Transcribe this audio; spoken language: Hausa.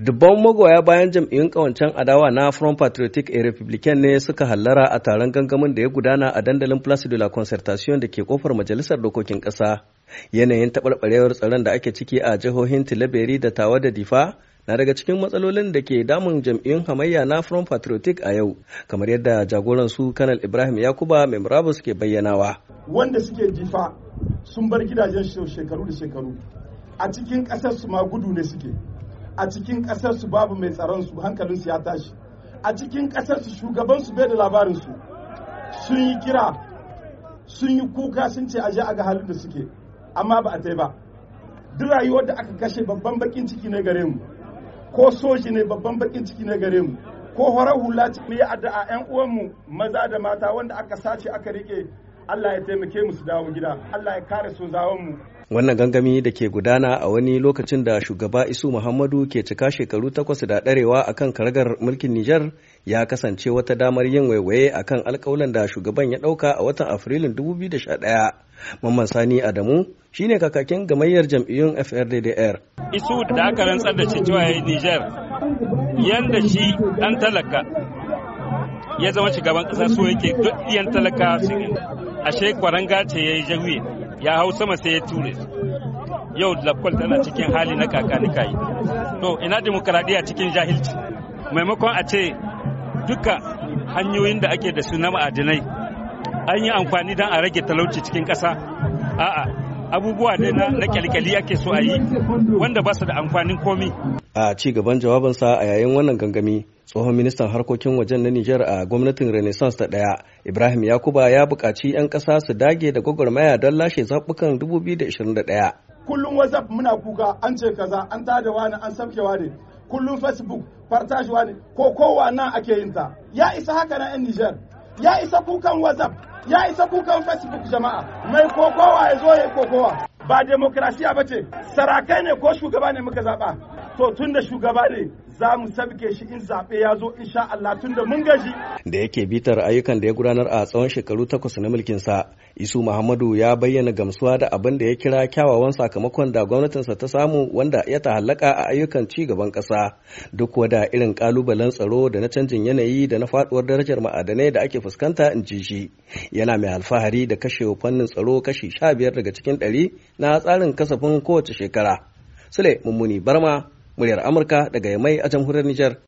Dubban magoya bayan jam'iyyun kawancen adawa na Front Patriotic a Republican ne suka hallara a taron gangamin da ya gudana a dandalin Place de la Concertation da ke ƙofar Majalisar Dokokin Ƙasa. Yanayin taɓarɓarewar tsaron da ake ciki a jihohin Tilaberi da Tawa da Difa na daga cikin matsalolin da ke damun jam'iyyun hamayya na Front Patriotic a yau, kamar yadda jagoran su Kanal Ibrahim Yakuba mai murabus ke bayyanawa. Wanda suke Difa sun bar gidajen shekaru da shekaru, a cikin ƙasar su ma gudu ne suke. A cikin ƙasarsu babu mai tsaron su hankalinsu ya tashi. A cikin ƙasarsu shugabansu bai da labarinsu sun yi kira sun yi kuka sun ce aje a ga halin da suke. Amma ba a tai ba. Duk rayuwar da aka kashe babban bakin ciki ne gare mu. Ko soji ne babban bakin ciki ne gare mu. Ko horar hula ne ya addu'a yan uwanmu maza da mata wanda aka sace aka riƙe Allah ya taimake mu su dawo gida. Allah ya kare su mu Wannan gangami da ke gudana a wani lokacin da shugaba Isu Muhammadu ke cika shekaru takwas da ɗarewa a kan karagar mulkin Nijar ya kasance wata damar yin waiwaye a kan alkawalan da shugaban ya ɗauka a watan Afrilun 2011. Mamman Sani Adamu shine kakakin gamayyar jam'iyyun FRDDR. Isu da aka rantsar da shi cewa Nijar yanda shi ɗan talaka ya zama shugaban ƙasa so yake duk ɗiyan talaka ashe kwaranga ce ya yi jawiye ya hau sama sai ya ture. Yau lakwal tana cikin hali na kakanika yi to ina demokaradiyya cikin jahilci? Maimakon a ce duka hanyoyin da ake da su na ma'adinai an yi amfani don a rage talauci cikin ƙasa? A'a abubuwa ne na kyalkyali ake so a yi wanda ba su da amfanin komi. A ci gaban jawabinsa a yayin wannan gangami. Tsohon ministan harkokin wajen na Nijar a gwamnatin Renaissance ta ɗaya Ibrahim Yakuba ya buƙaci 'yan ƙasa su dage da gwagwarmaya don lashe zaɓukan 2021. Kullum WhatsApp muna kuka an ce kaza an tada wani an sauke wani. Kullum Facebook partage wani ko kowa nan ake yin ta. Ya isa haka na 'yan Nijar. Ya isa kukan WhatsApp ya isa kukan Facebook jama'a. Mai kokowa ya zo ya kokowa. Ba demokrasiya ba ce sarakai ne ko shugaba ne muka zaɓa. To tun da shugaba ne za mu sabke shi in zaɓe ya zo insha Allah tun da mun gaji. Da yake bitar ayyukan da ya gudanar a tsawon shekaru takwas na mulkinsa, Isu Muhammadu ya bayyana gamsuwa da abin da ya kira kyawawan sakamakon da gwamnatinsa ta samu wanda ya tahallaka a ayyukan ci gaban ƙasa duk wada irin ƙalubalen tsaro da na canjin yanayi da na faɗuwar darajar ma'adanai da ake fuskanta in ji shi. Yana mai alfahari da kashe fannin tsaro kashi sha biyar daga cikin ɗari na tsarin kasafin kowace shekara. Sule Mummuni Barma, muryar Amurka daga Yamai a jamhuriyar Nijar.